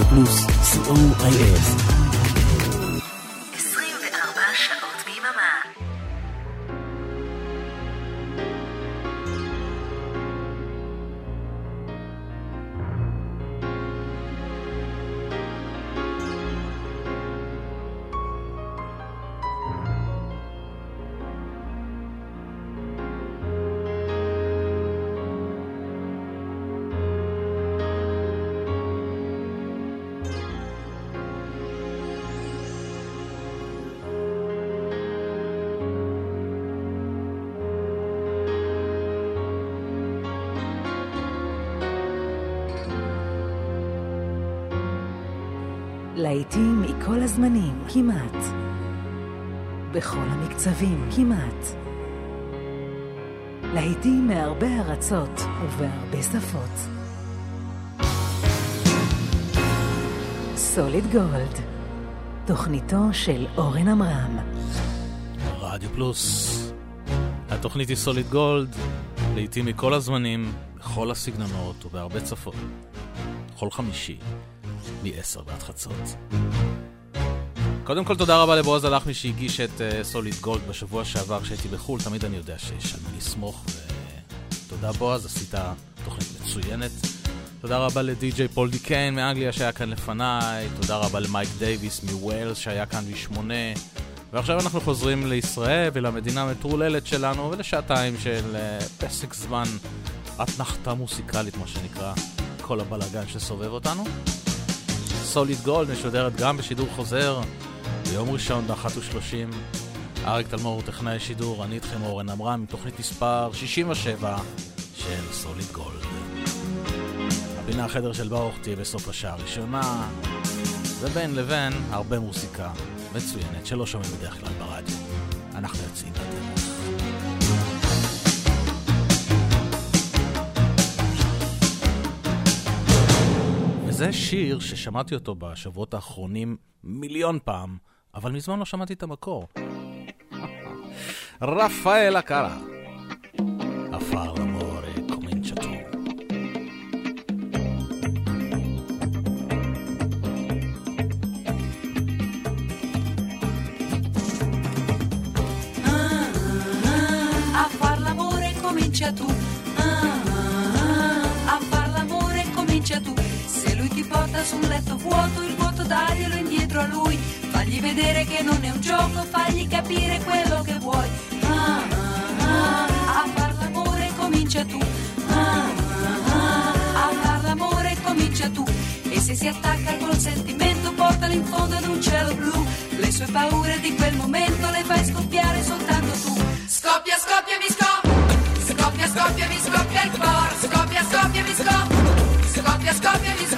רדיו פלוס, co.il. להיטים מכל הזמנים, כמעט. בכל המקצבים, כמעט. להיטים מהרבה ארצות ובהרבה שפות. סוליד גולד, תוכניתו של אורן עמרם. רדיו פלוס, התוכנית היא סוליד גולד, לעיתים מכל הזמנים, בכל הסגנונות ובהרבה צפות. כל חמישי, מ-10 ועד חצות. קודם כל תודה רבה לבועז הלחמי שהגיש את Solid uh, Gold בשבוע שעבר כשהייתי בחו"ל, תמיד אני יודע שיש על מי לסמוך, ותודה בועז, עשית תוכנית מצוינת. תודה רבה לדי.ג'יי פול דיקיין מאנגליה שהיה כאן לפניי, תודה רבה למייק דייוויס מווילס שהיה כאן בשמונה, ועכשיו אנחנו חוזרים לישראל ולמדינה המטרוללת שלנו ולשעתיים של uh, פסק זמן אתנחתה מוסיקלית, מה שנקרא, כל הבלאגן שסובב אותנו. סוליד גולד משודרת גם בשידור חוזר ביום ראשון ב-13:30. אריק תלמור הוא טכנאי שידור, אני איתכם אורן עמרם, תוכנית מספר 67 של סוליד גולד. הפינה החדר של ברוך תהיה בסוף השעה הראשונה, ובין לבין הרבה מוסיקה מצוינת שלא שומעים בדרך כלל ברדיו. אנחנו יוצאים לדרך. זה שיר ששמעתי אותו בשבועות האחרונים מיליון פעם, אבל מזמן לא שמעתי את המקור. רפאל הקרה. עפר אמורה קומינצ'טו. comincia tu, ti porta su un letto vuoto, il vuoto daglielo indietro a lui. Fagli vedere che non è un gioco, fagli capire quello che vuoi. Ah, ah, ah, a far l'amore comincia tu. Ah, ah, ah, a far l'amore comincia tu. E se si attacca col sentimento, portalo in fondo ad un cielo blu. Le sue paure di quel momento le fai scoppiare soltanto tu. Scoppia, scoppia, mi scoppia. Scoppia, scoppia, mi scoppia il cuore. Scoppia, scoppia, mi scoppia. Scoppia, scoppia, mi scoppia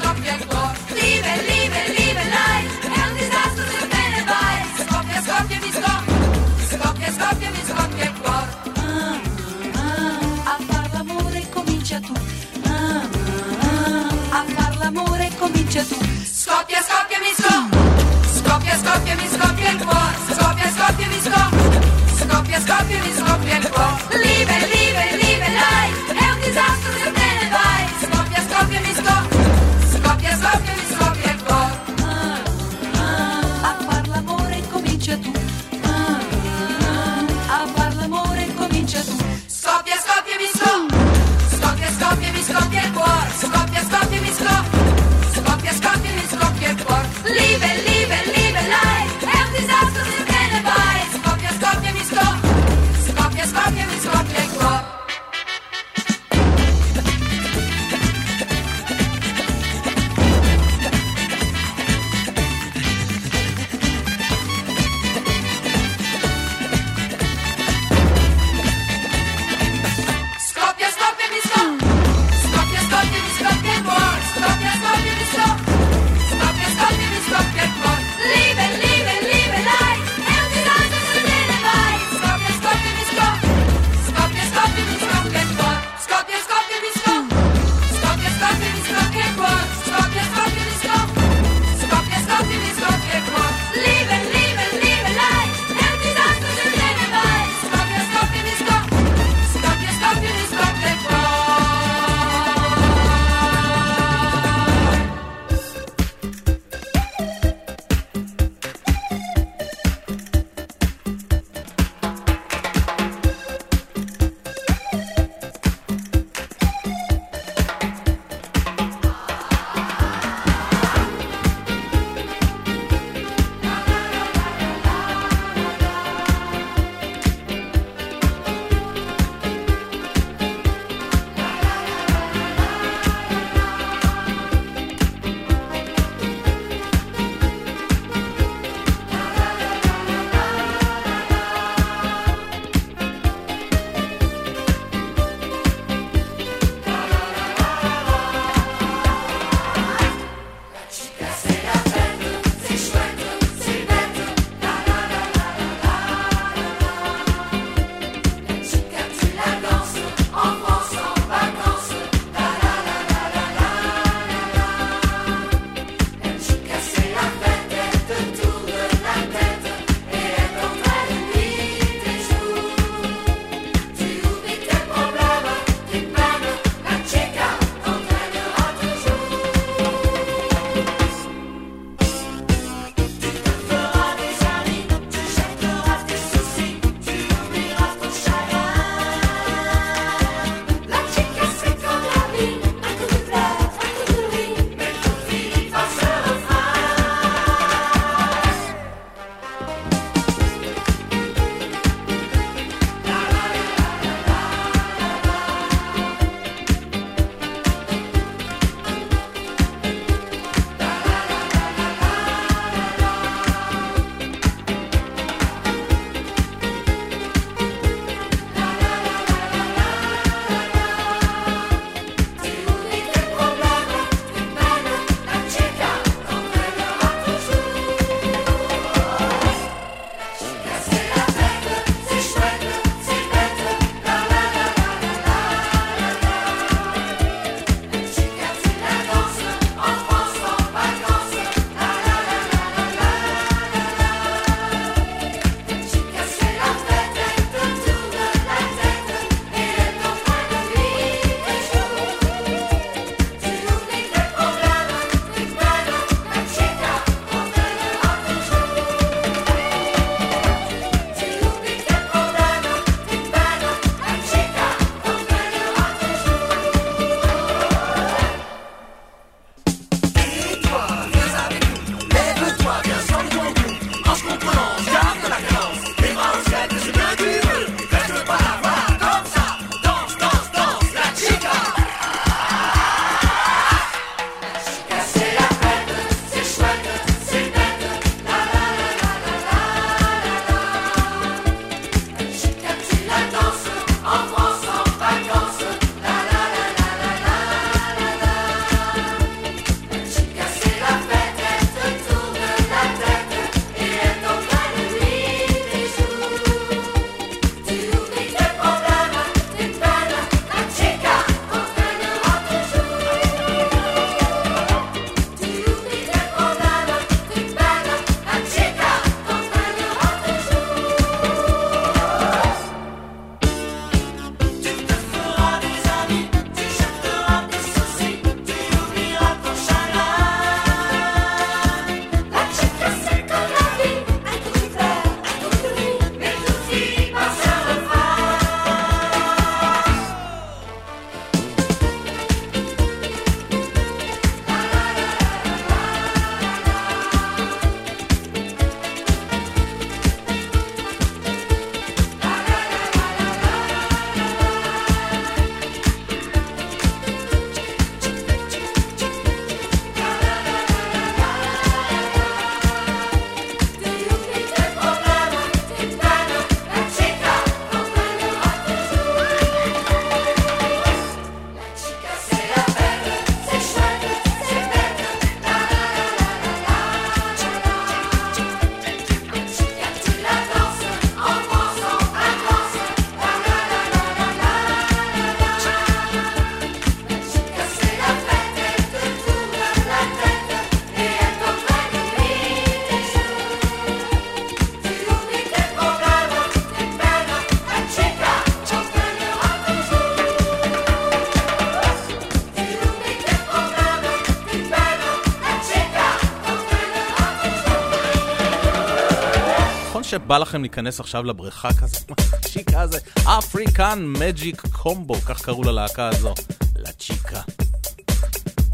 שבא לכם להיכנס עכשיו לבריכה כזה, צ'יקה זה, אפריקן מג'יק קומבו, כך קראו ללהקה הזו, לצ'יקה.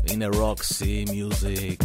הנה רוקסי מיוזיק,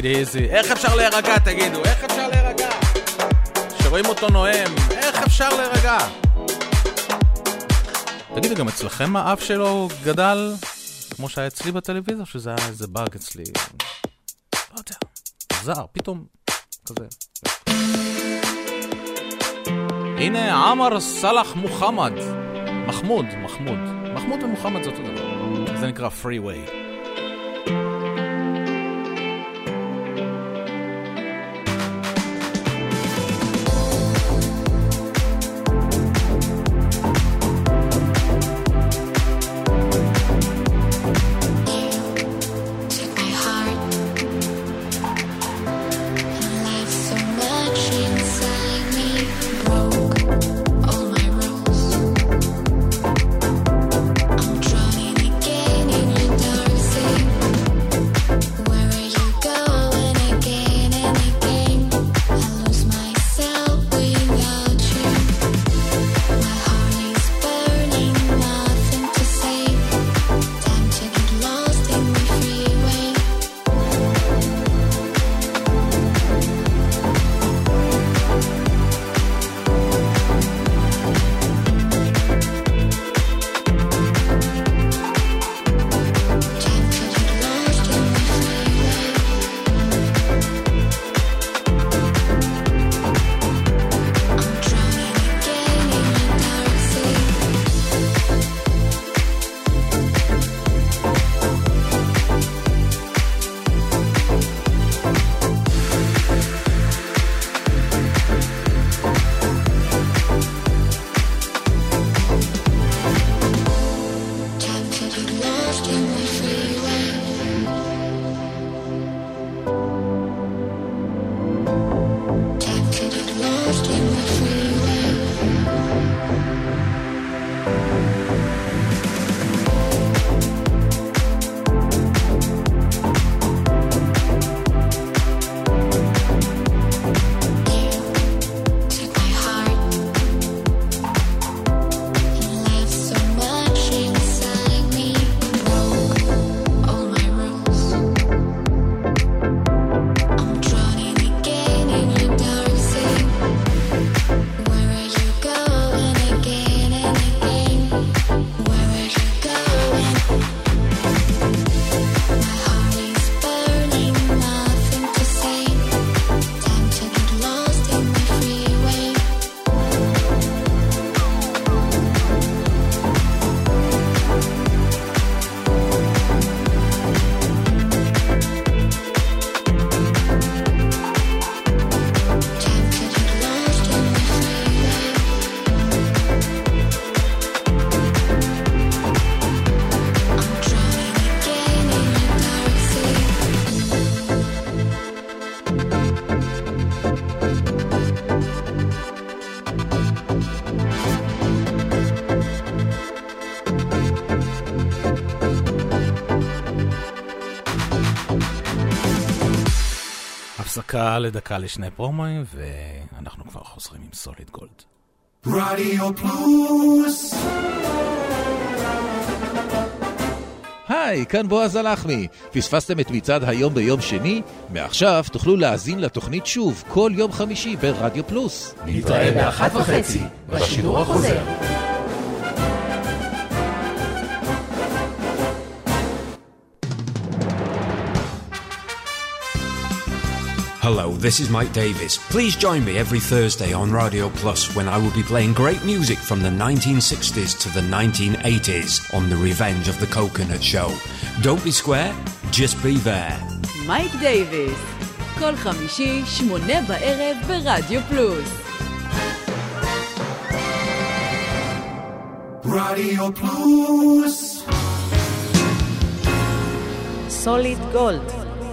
it easy. איך אפשר להירגע, תגידו? איך אפשר להירגע? כשרואים אותו נואם, איך אפשר להירגע? תגידו, גם אצלכם האף שלו גדל כמו שהיה אצלי בטלוויזיה, שזה היה איזה באג אצלי? לא יודע, זר, פתאום כזה. הנה עמר סלאח מוחמד. מחמוד, מחמוד. מחמוד ומוחמד זה אותו דבר. זה נקרא פרי ווי. הפסקה לדקה לשני פרומואים, ואנחנו כבר חוזרים עם סוליד גולד. רדיו פלוס היי, כאן בועז הלחמי. פספסתם את מצעד היום ביום שני? מעכשיו תוכלו להאזין לתוכנית שוב כל יום חמישי ברדיו פלוס. נתראה באחת וחצי בשידור החוזר. Hello, this is Mike Davis. Please join me every Thursday on Radio Plus when I will be playing great music from the 1960s to the 1980s on The Revenge of the Coconut Show. Don't be square, just be there. מייק דייוויס, כל חמישי, שמונה בערב ברדיו פלוס. רדיו פלוס סוליד גולד,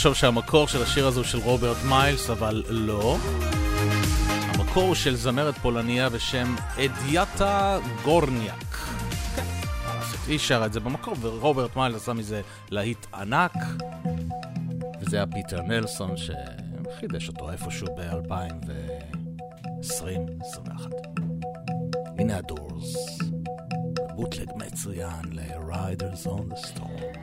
לחשוב שהמקור של השיר הזה הוא של רוברט מיילס, אבל לא. המקור הוא של זמרת פולניה בשם אדיטה גורניאק. כן. היא שרה את זה במקור, ורוברט מיילס עשה מזה להיט ענק. וזה היה פיטר נלסון שחידש אותו איפשהו ב-2020-2021. הנה The Doors. bootleg מצוין ל-Riders on the Storm.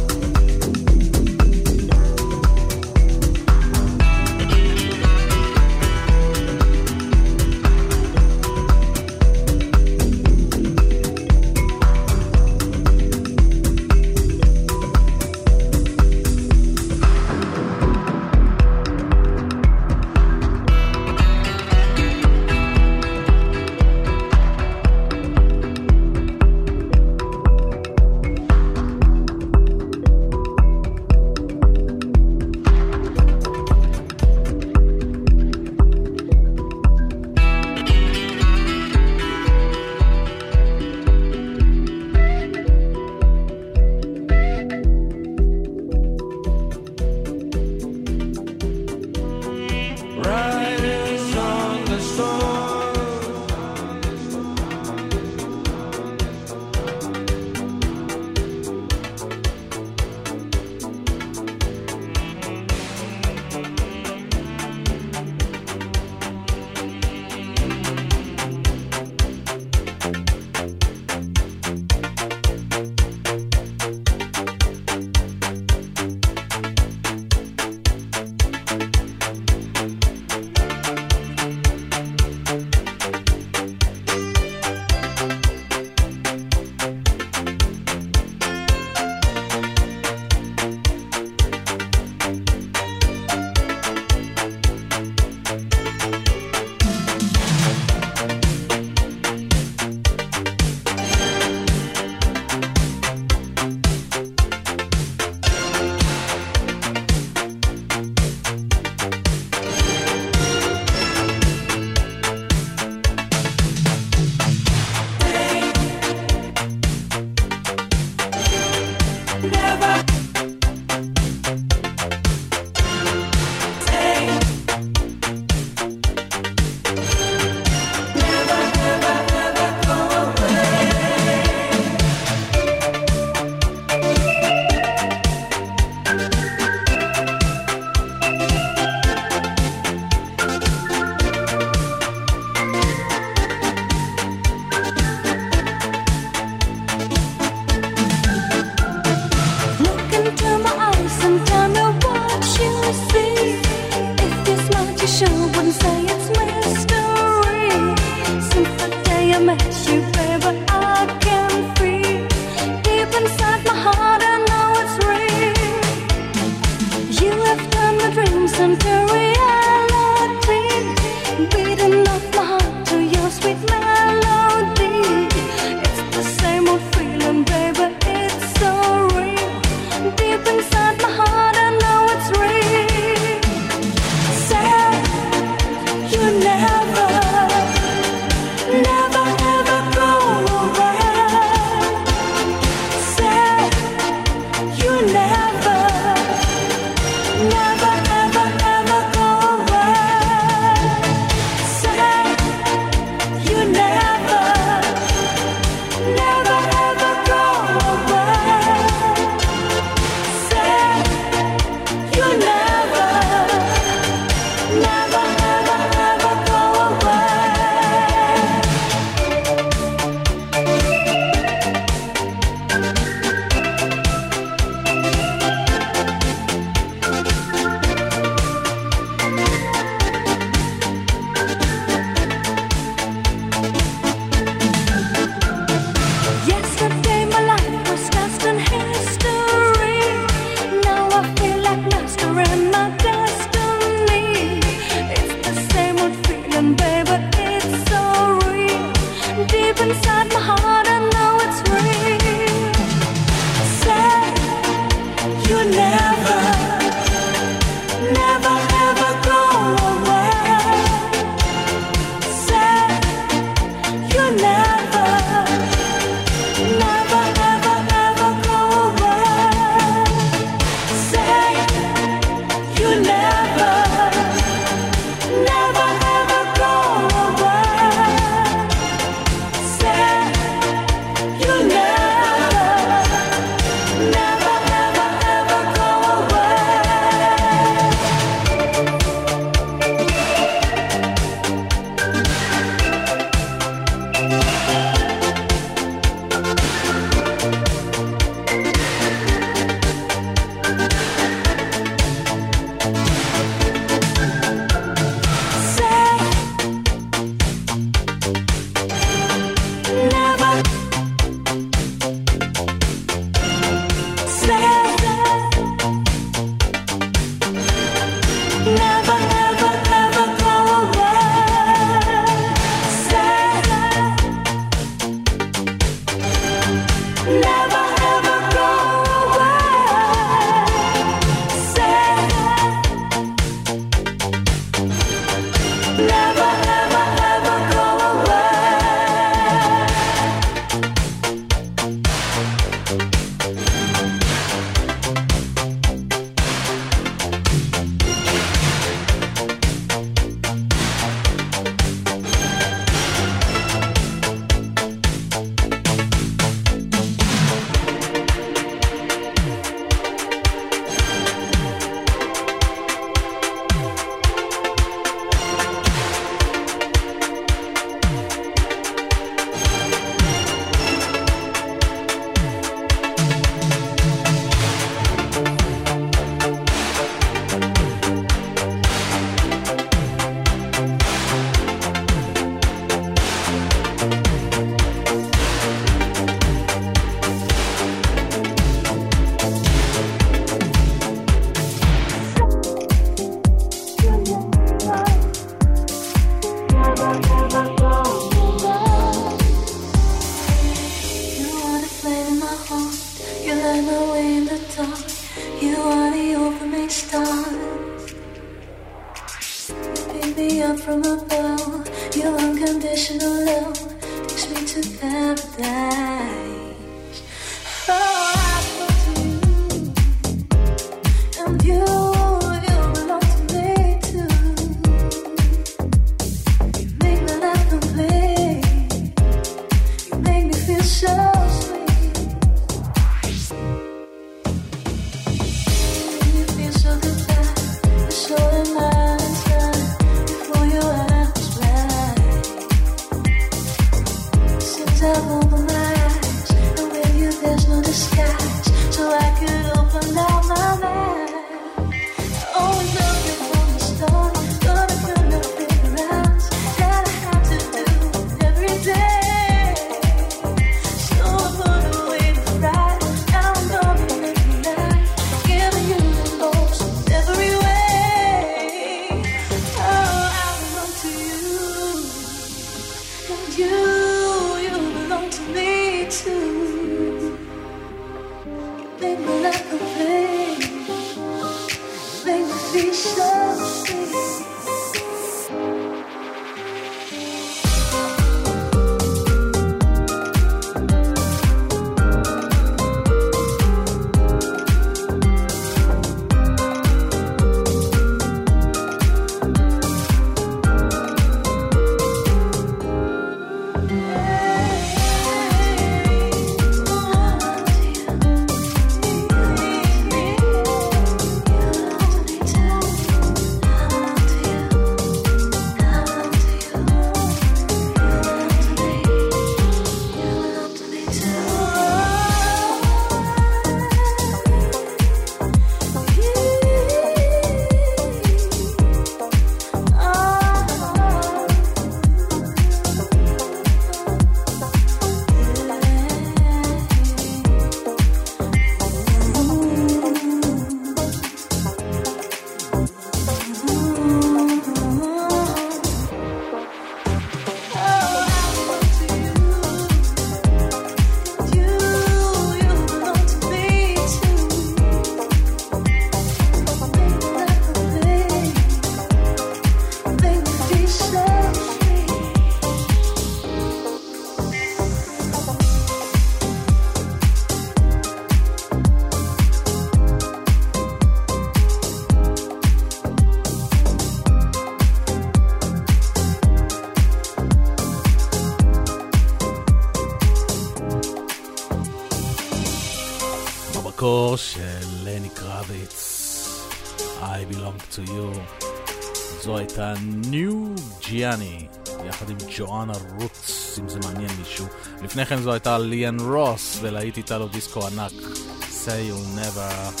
הייתה ניו ג'יאני, יחד עם ג'ואנה רוץ, אם זה מעניין מישהו. לפני כן זו הייתה ליאן רוס, ולהיט איתה לו דיסקו ענק, say you never.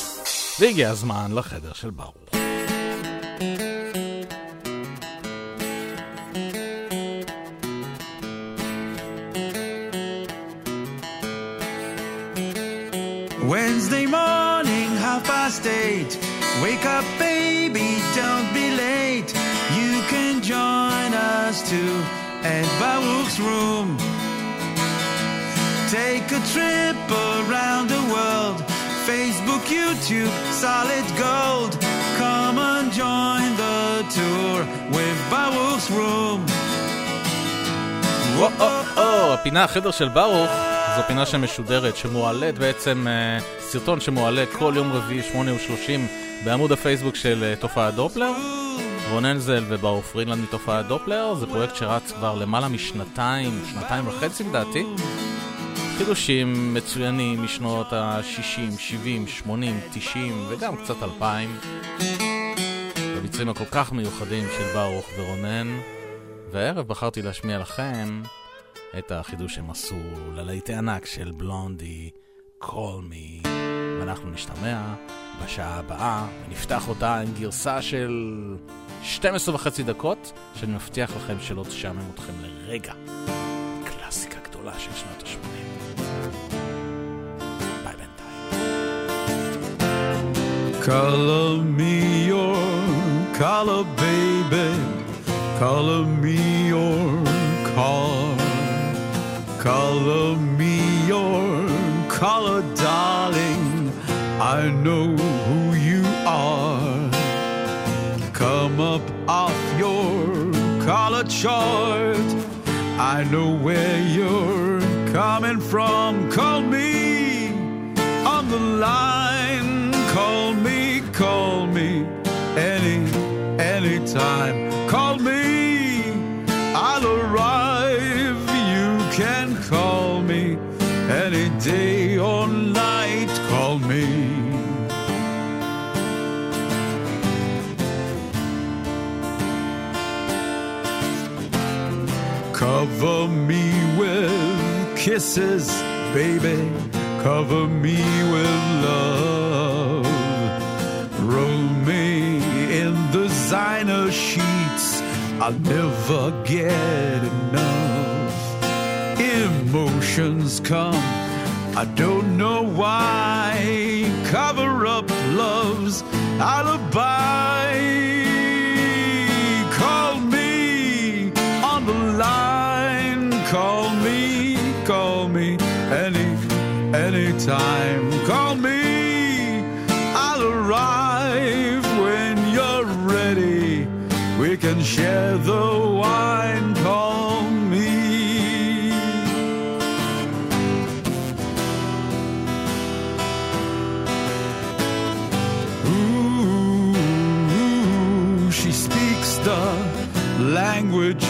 והגיע הזמן לחדר של ברוך. tube, solid gold. Come and join the tour with Baruch's room. וואו, הפינה oh, oh, החדר של ברוך, זו פינה שמשודרת, שמועלית בעצם, אה, סרטון שמועלה כל יום רביעי, שמונה ושלושים, בעמוד הפייסבוק של אה, תופעת דופלר. רונן זל וברוך פרידלנד מתופעת דופלר, זה פרויקט שרץ כבר למעלה משנתיים, שנתיים וחצי לדעתי. חידושים מצוינים משנות ה-60, 70, 80, 90 וגם קצת 2000. בביצועים הכל כך מיוחדים של ברוך ורונן. והערב בחרתי להשמיע לכם את החידוש שהם עשו ללהיטי ענק של בלונדי, call me. ואנחנו נשתמע בשעה הבאה, ונפתח אותה עם גרסה של 12 וחצי דקות, שאני מבטיח לכם שלא תשעמם אתכם לרגע. קלאסיקה גדולה של שנות ה-80. Color me your color, baby. Color me your car. Color me your color, darling. I know who you are. Come up off your color chart. I know where you're coming from. Call me on the line. Call me, me any, anytime. Call me, I'll arrive. You can call me any day or night. Call me. Cover me with kisses, baby. Cover me with love. I'll never get enough. Emotions come, I don't know why. Cover up love's alibi. Call me on the line. Call me, call me any, anytime.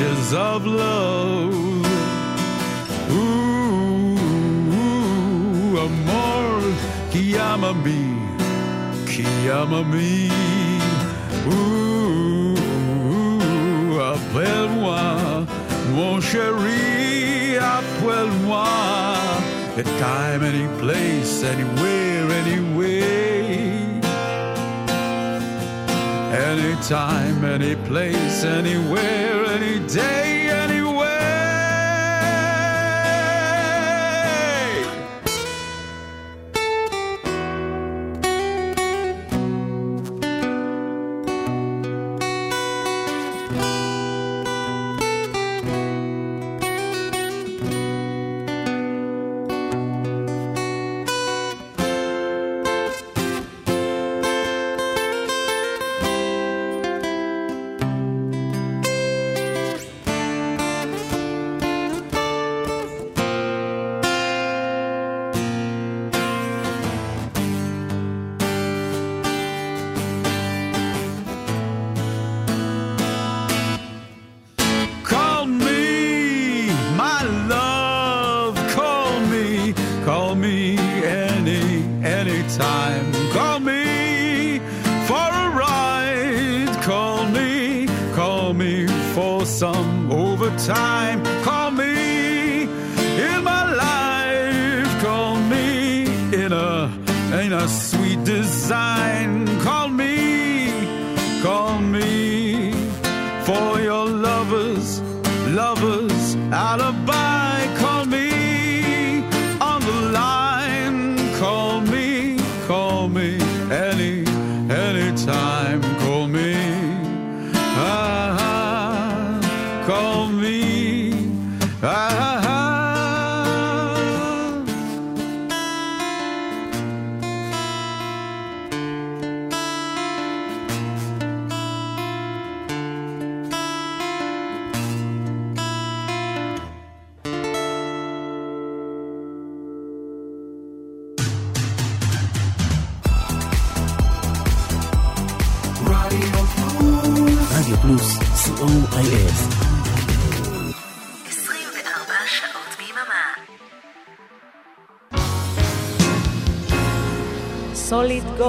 Languages of love. Ooh, amor, chiamami, chiamami. Ooh, appelle-moi, mon chéri, appelle-moi. At time, any place, anywhere, Anytime, any place, anywhere, any day, call me, ah.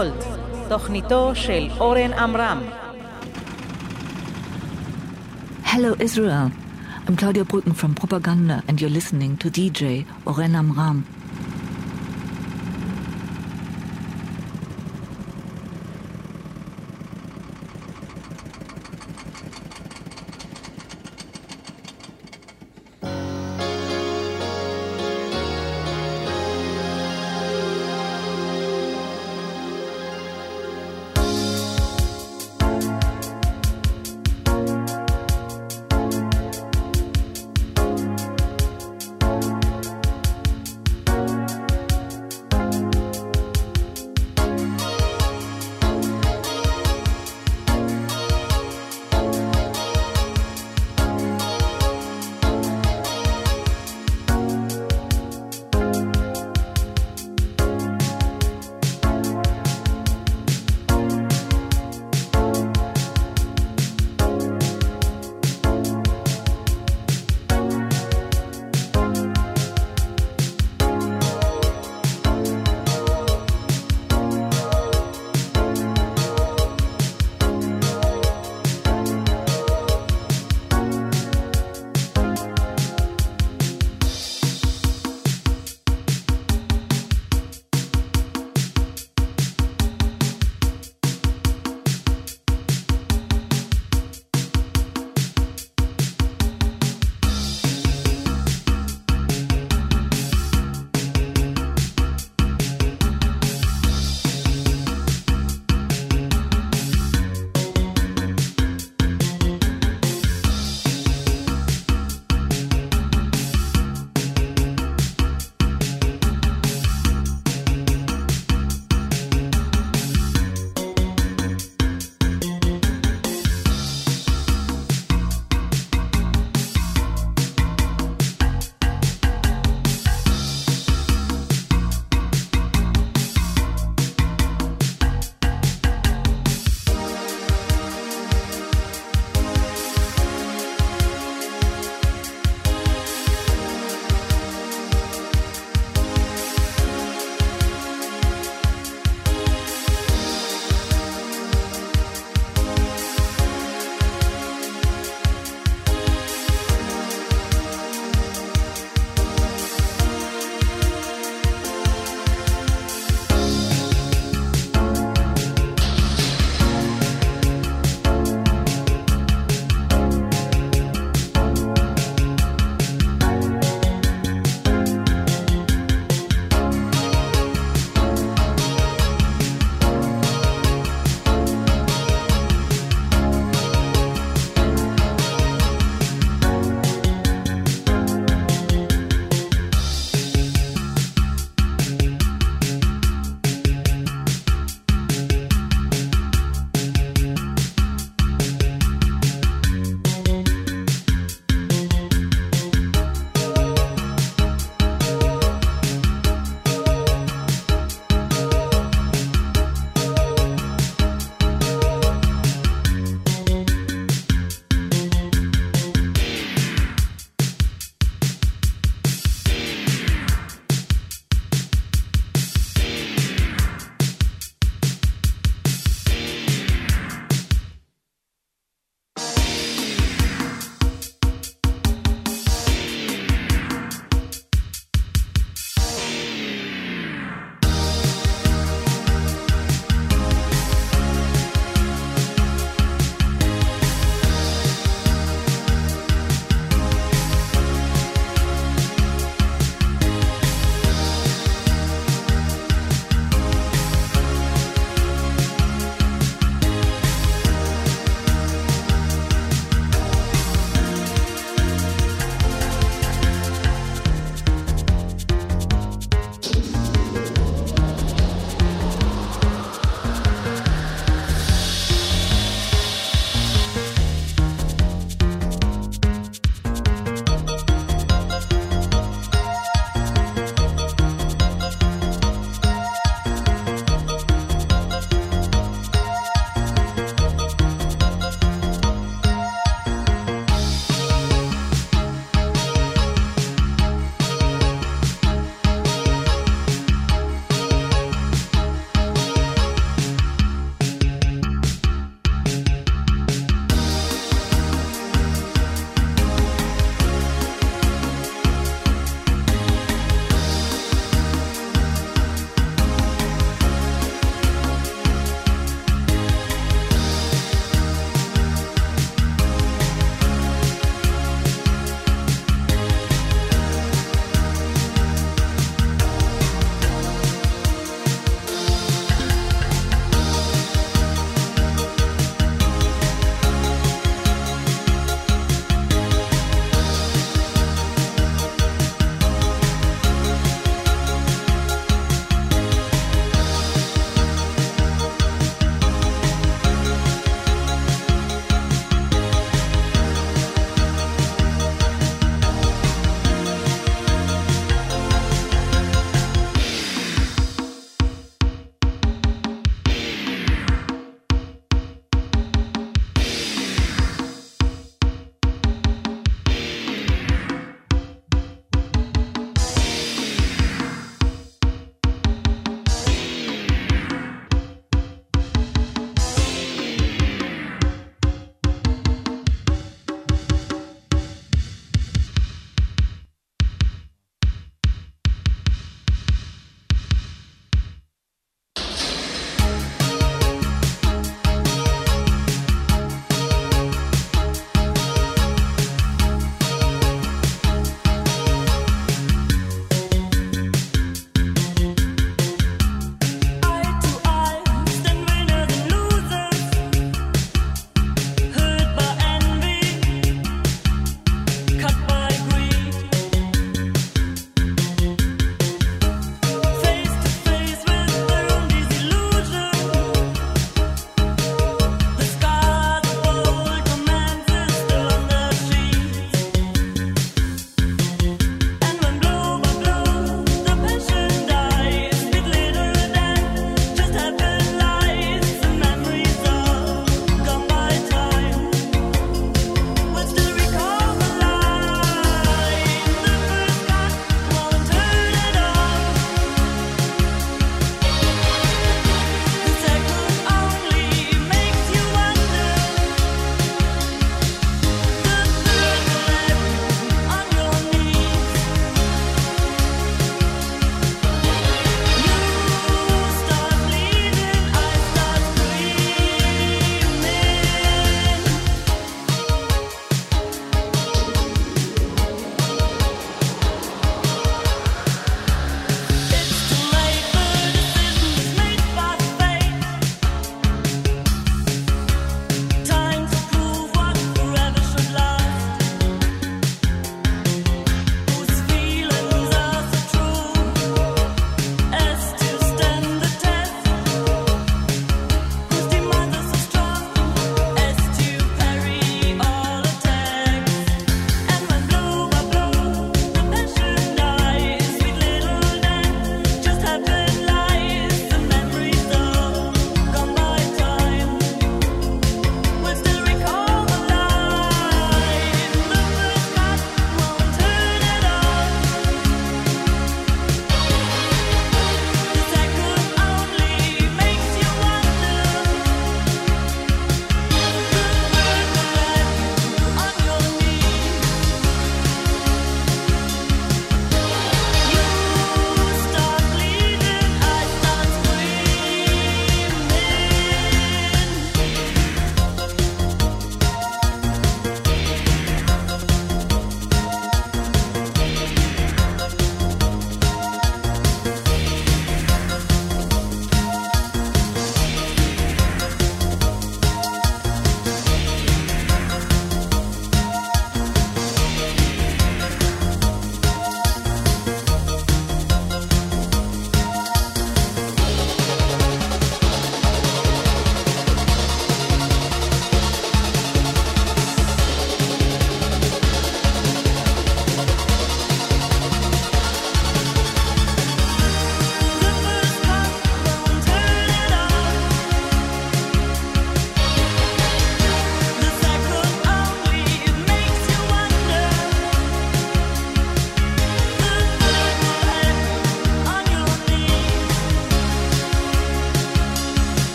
גולד, תוכניתו של אורן עמרם. Hello, Israel. I'm Claudia Brücken from Propaganda, and you're listening to DJ Oren Amram.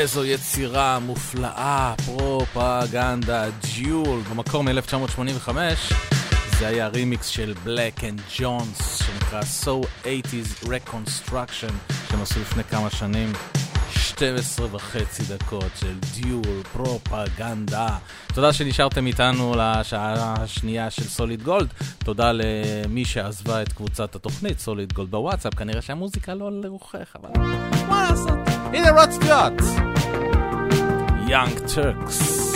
איזו יצירה מופלאה, פרופגנדה, ג'יול, במקור מ-1985. זה היה רימיקס של Blank and Jones, שנקרא So 80's Reconstruction, שהם עשו לפני כמה שנים. 12 וחצי דקות של Duel, פרופגנדה. תודה שנשארתם איתנו לשעה השנייה של סוליד גולד. תודה למי שעזבה את קבוצת התוכנית, סוליד גולד בוואטסאפ. כנראה שהמוזיקה לא לרוחך, אבל מה לעשות? In a red Yacht. Young Turks.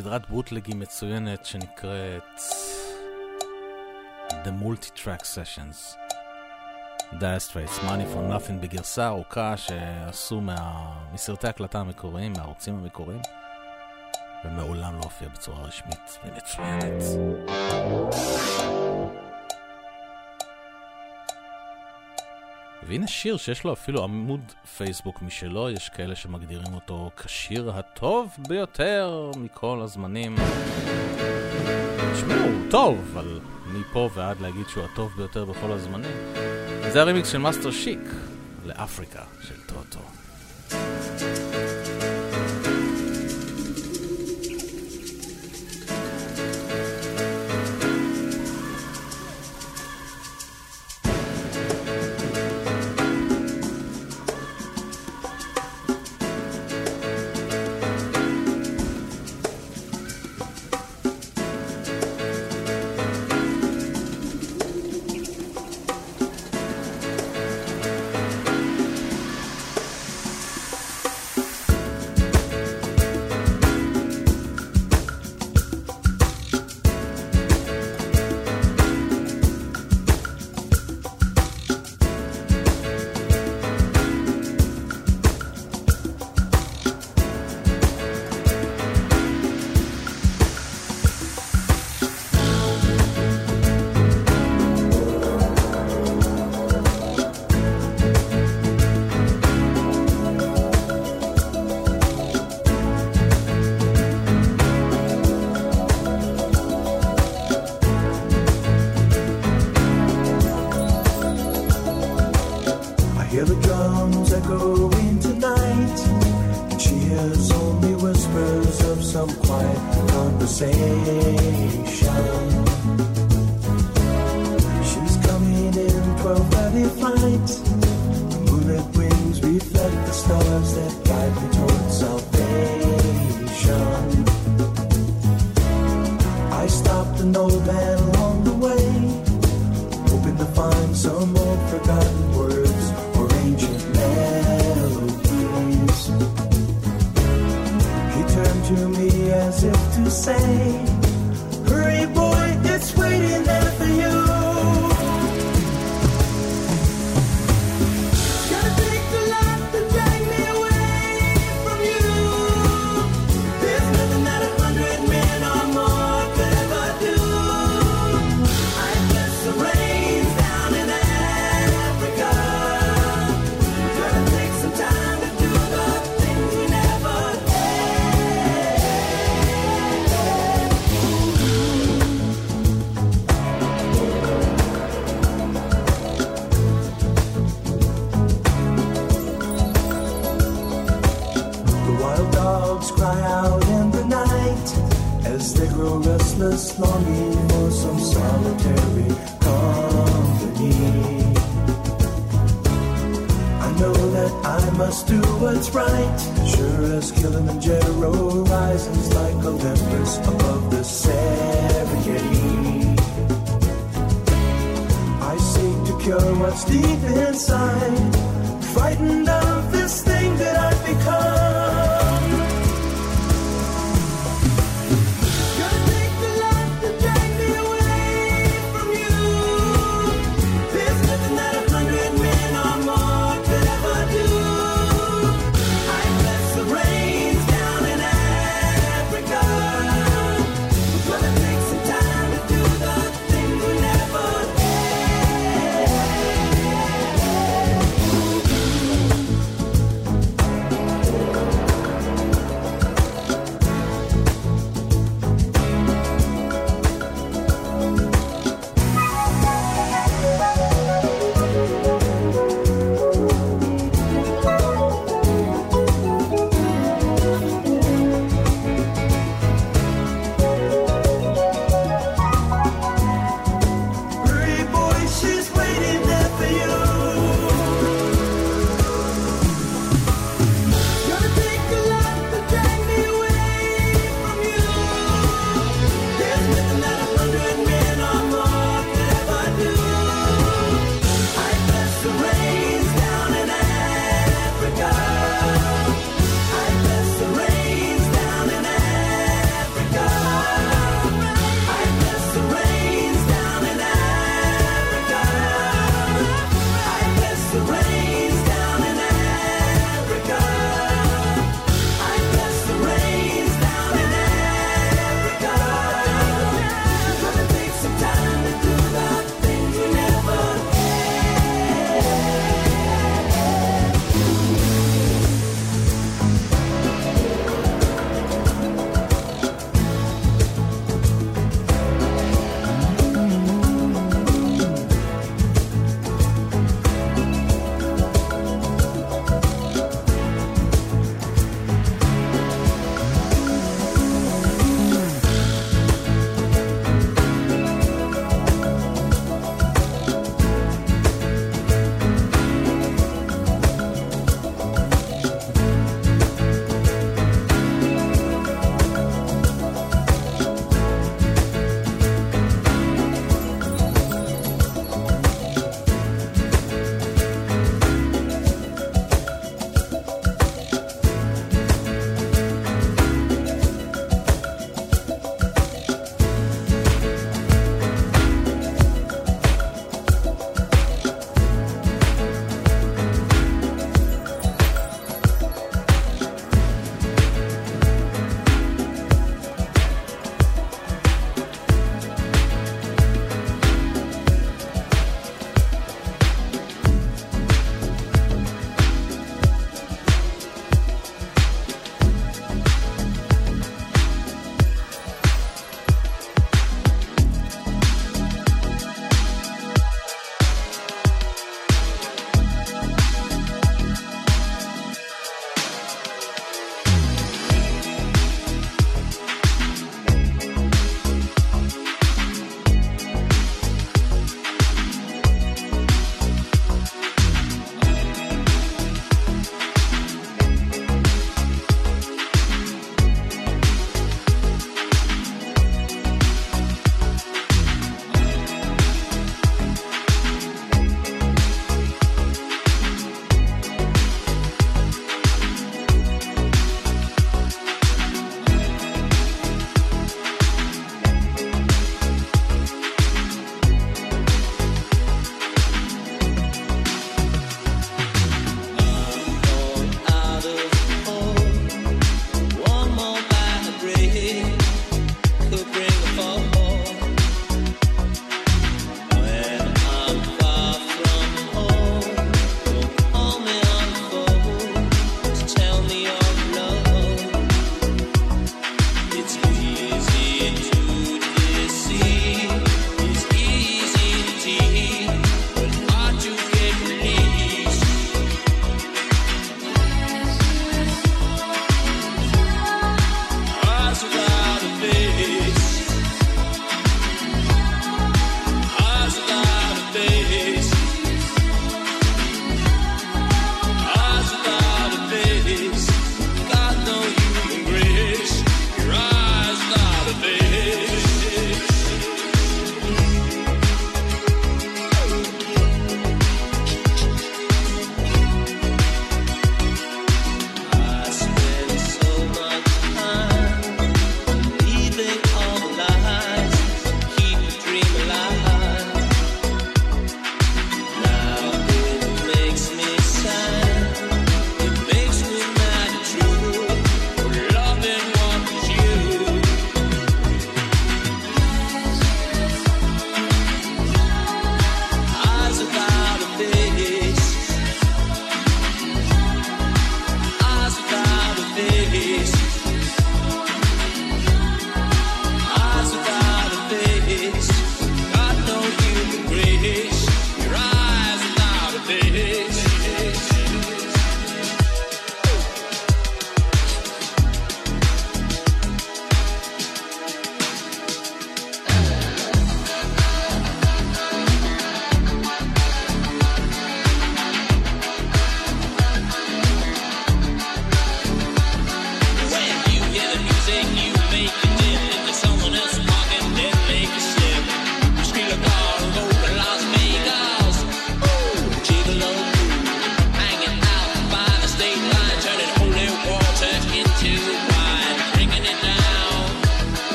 סדרת בוטלגים מצוינת שנקראת The Multi-Track Sessions. דייר סטרייטס, Money for Nothing בגרסה ארוכה שעשו מה... מסרטי הקלטה המקוריים, מהערוצים המקוריים, ומעולם לא הופיע בצורה רשמית ומצוינת. והנה שיר שיש לו אפילו עמוד פייסבוק משלו, יש כאלה שמגדירים אותו כשיר הטוב ביותר מכל הזמנים. תשמעו, הוא טוב, אבל מפה ועד להגיד שהוא הטוב ביותר בכל הזמנים. זה הרימיקס של Master Chic לאפריקה של טוטו.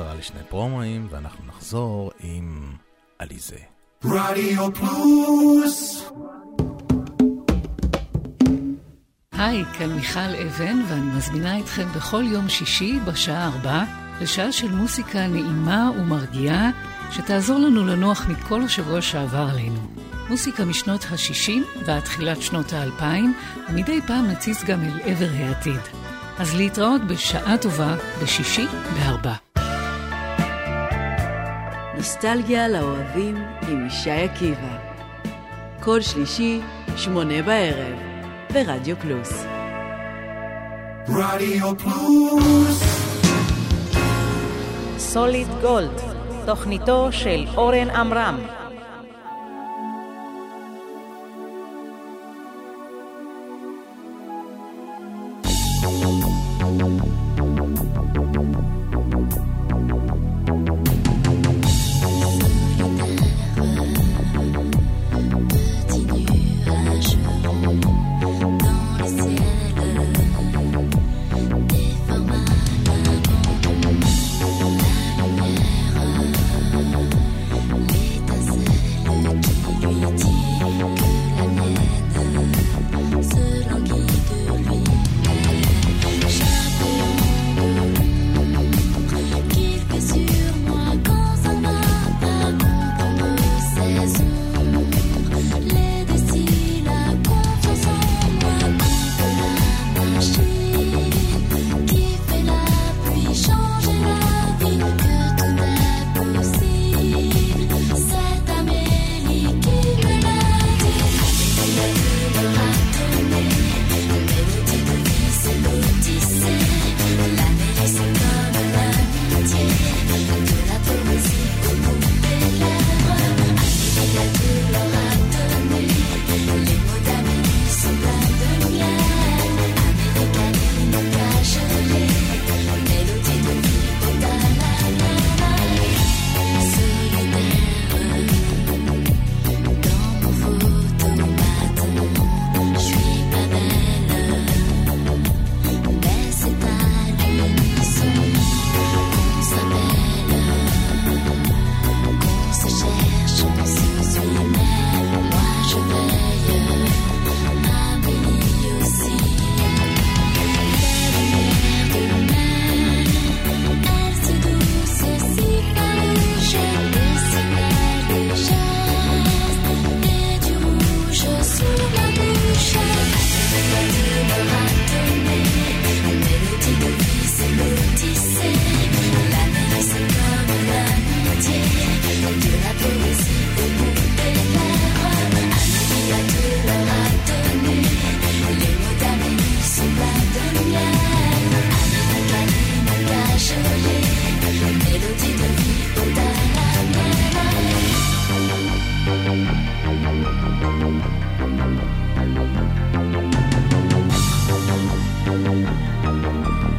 בקצרה לשני פרומואים, ואנחנו נחזור עם עליזה. רדיו פלוס! היי, כאן מיכל אבן, ואני מזמינה אתכם בכל יום שישי בשעה ארבע לשעה של מוסיקה נעימה ומרגיעה, שתעזור לנו לנוח מכל השבוע שעבר עלינו. מוסיקה משנות ה-60 ועד תחילת שנות ה-2000, ומדי פעם נציץ גם אל עבר העתיד. אז להתראות בשעה טובה בשישי בארבע. נוסטלגיה לאוהבים עם ישי עקיבא. כל שלישי, שמונה בערב, ברדיו פלוס. רדיו פלוס סוליד גולד, תוכניתו של אורן עמרם.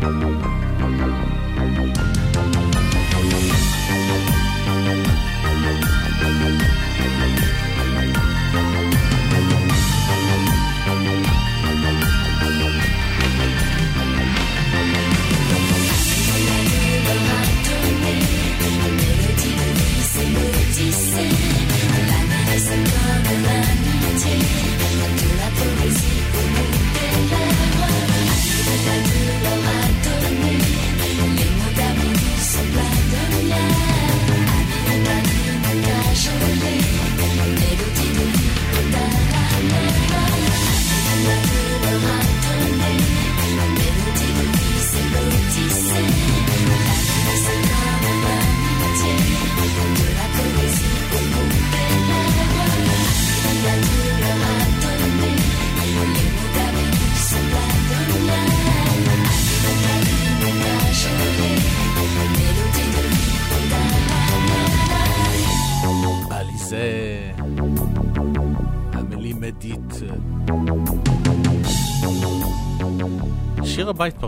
Música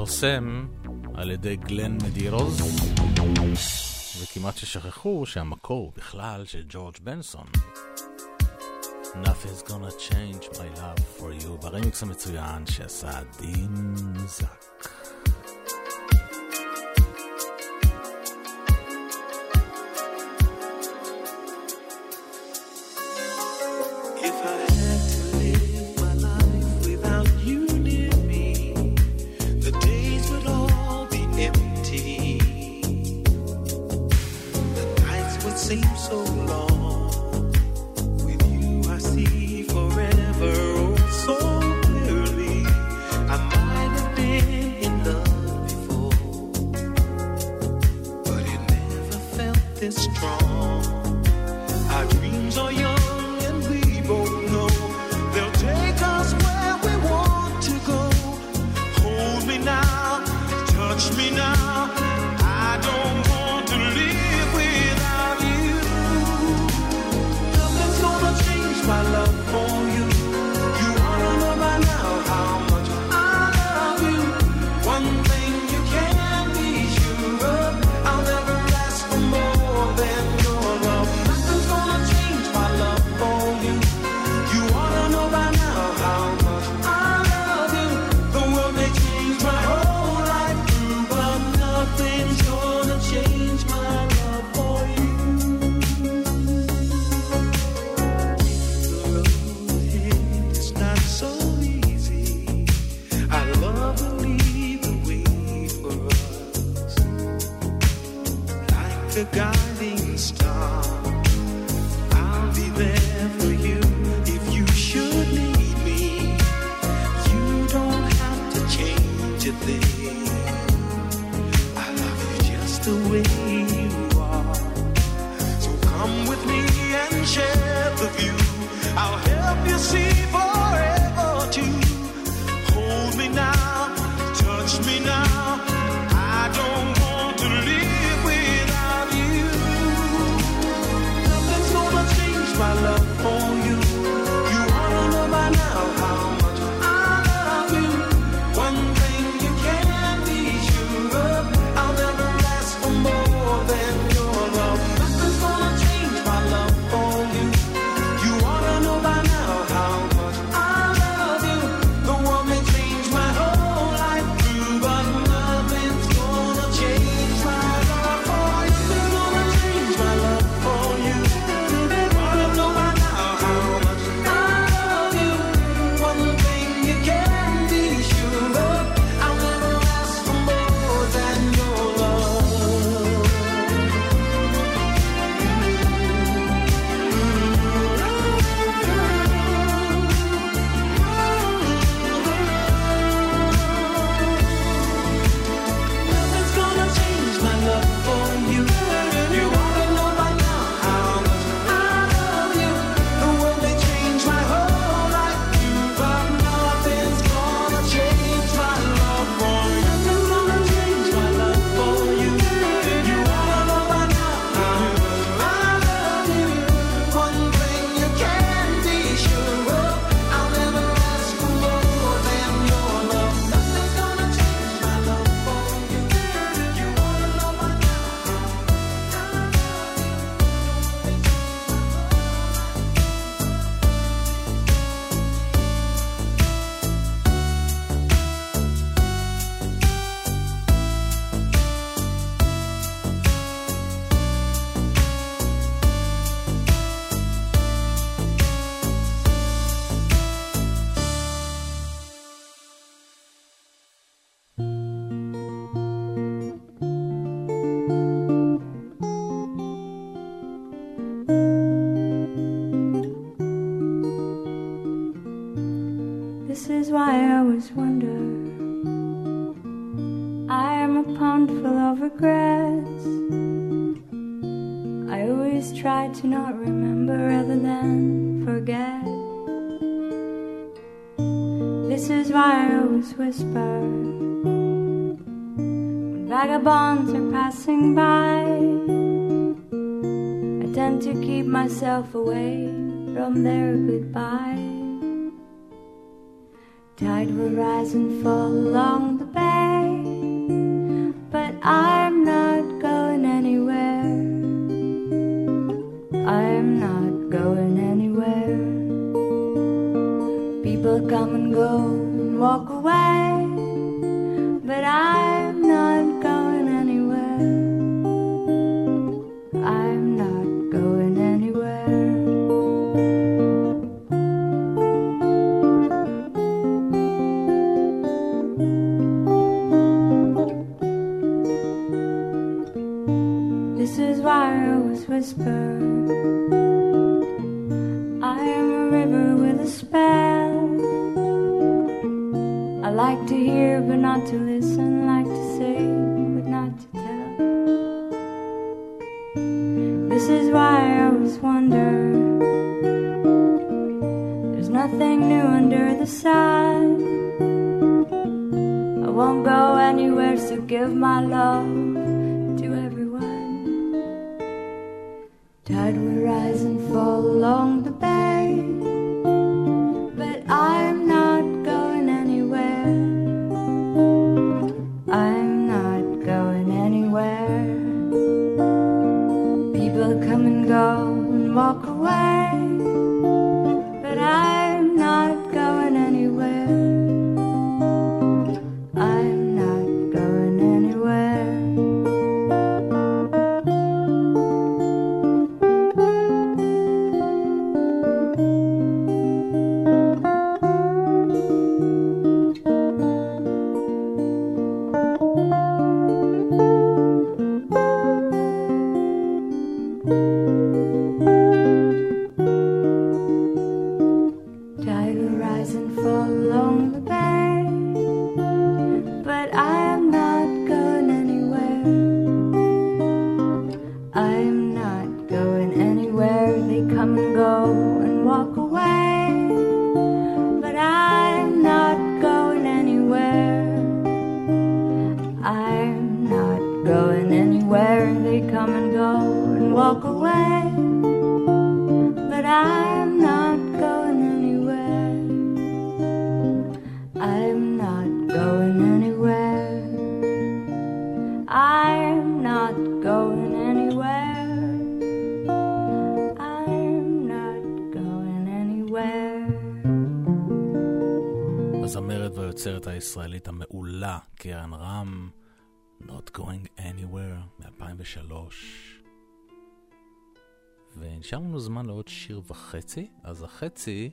התפרסם על ידי גלן מדירוז, וכמעט ששכחו שהמקור הוא בכלל של ג'ורג' בנסון. Nothing's gonna change my love for you, ברמיקס המצוין שעשה דין זק. הישראלית המעולה קרן רם, Not Going Anywhere מ-2003. ונשאר לנו זמן לעוד שיר וחצי, אז החצי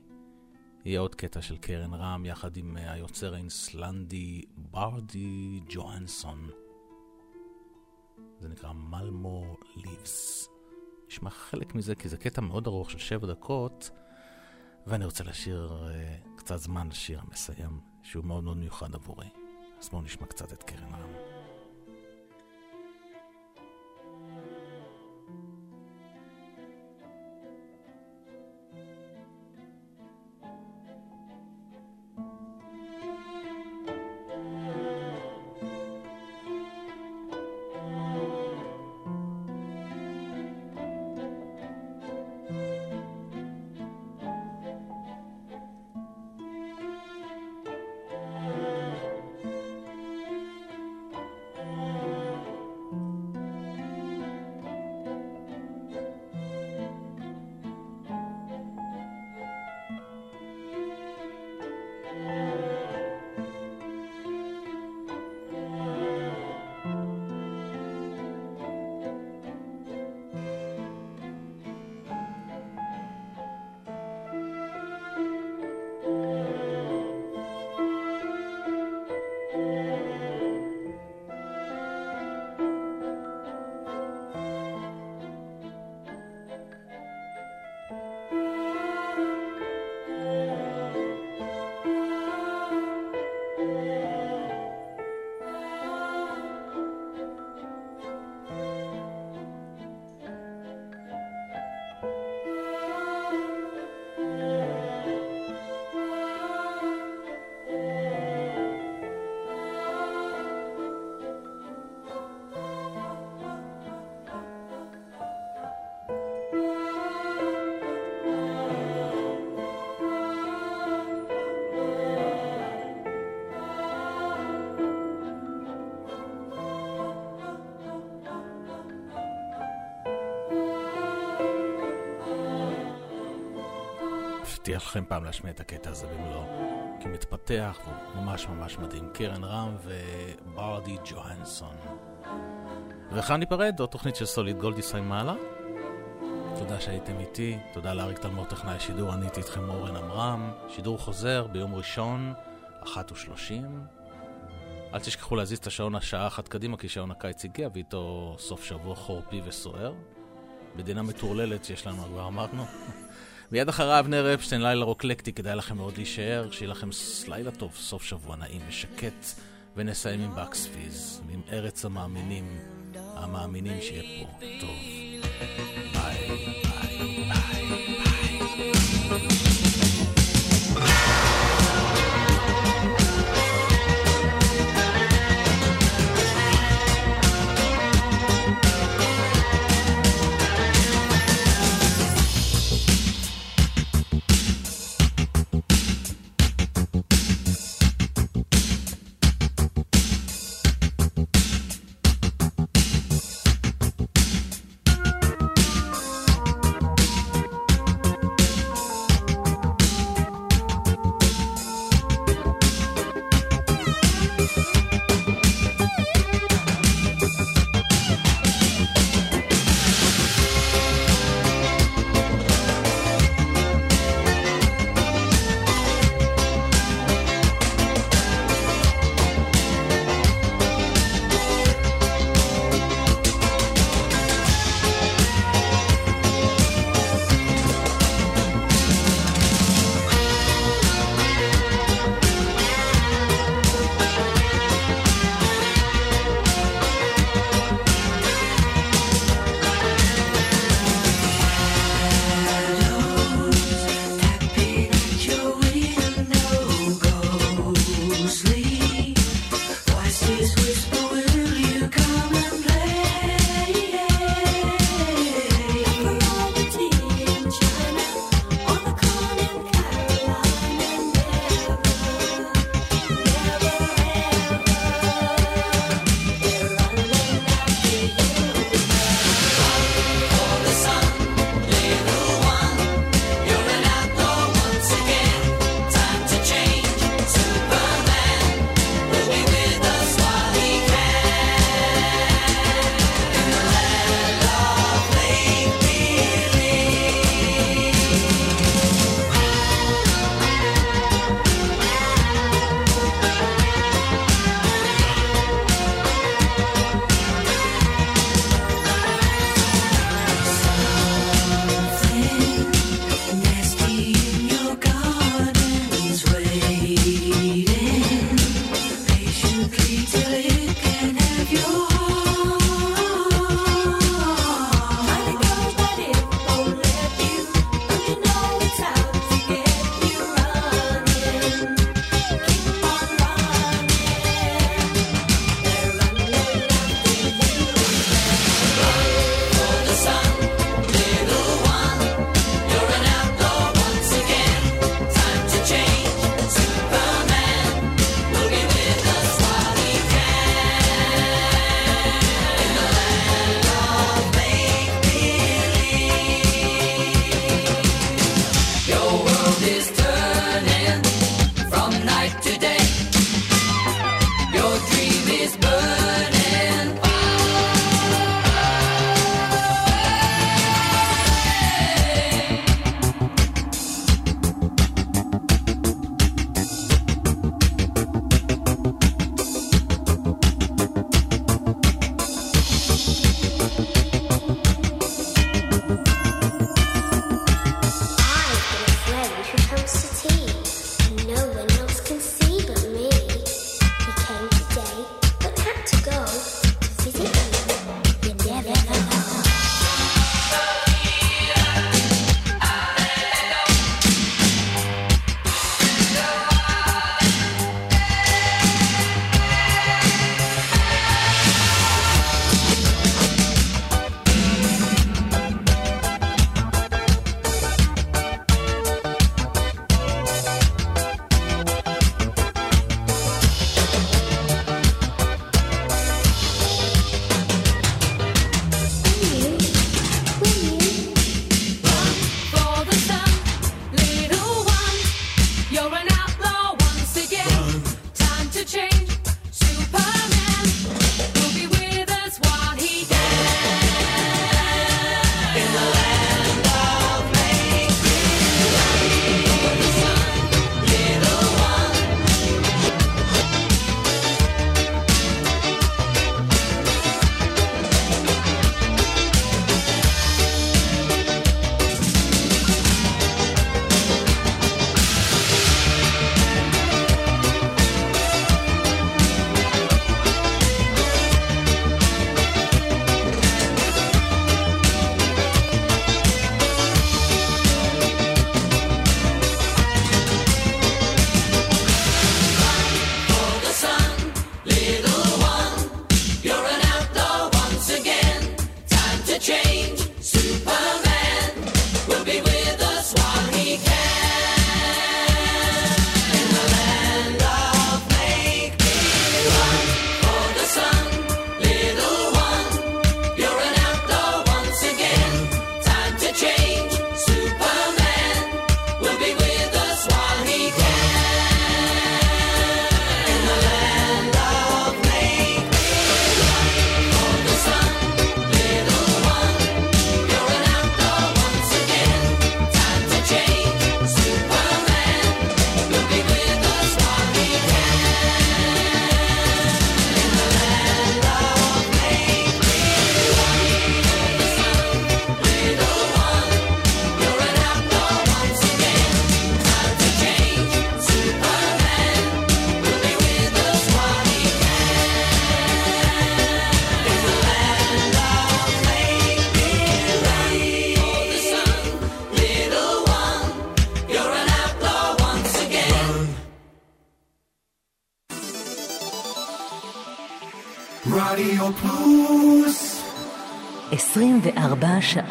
יהיה עוד קטע של קרן רם יחד עם אה, היוצר האינסלנדי ברדי ג'והנסון. זה נקרא מלמו ליבס. נשמע חלק מזה כי זה קטע מאוד ארוך של שבע דקות, ואני רוצה להשאיר uh, אה, קצת זמן לשיר המסיים שהוא מאוד מאוד מיוחד עבורי. אז בואו נשמע קצת את קרן העם. מבטיח לכם פעם להשמיע את הקטע הזה במלואו, כי מתפתח והוא ממש ממש מדהים. קרן רם וברדי ג'והנסון. וכאן ניפרד, עוד תוכנית של סוליד גולדי סיימאלה. תודה שהייתם איתי, תודה לאריק תלמור טכנאי השידור, אני הייתי איתכם אורן עמרם. שידור חוזר ביום ראשון, אחת ושלושים. אל תשכחו להזיז את השעון השעה אחת קדימה, כי שעון הקיץ הגיע, ואיתו סוף שבוע חורפי וסוער. מדינה מטורללת שיש לנו, כבר אמרנו. מיד אחריו אבנר אפשטיין, לילה רוקלקטי, כדאי לכם מאוד להישאר, שיהיה לכם לילה טוב, סוף שבוע נעים ושקט, ונסיים עם בקס פיז, ועם ארץ המאמינים, המאמינים שיהיה פה טוב. ביי.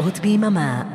רדיו פלוס 24 שעות ביממה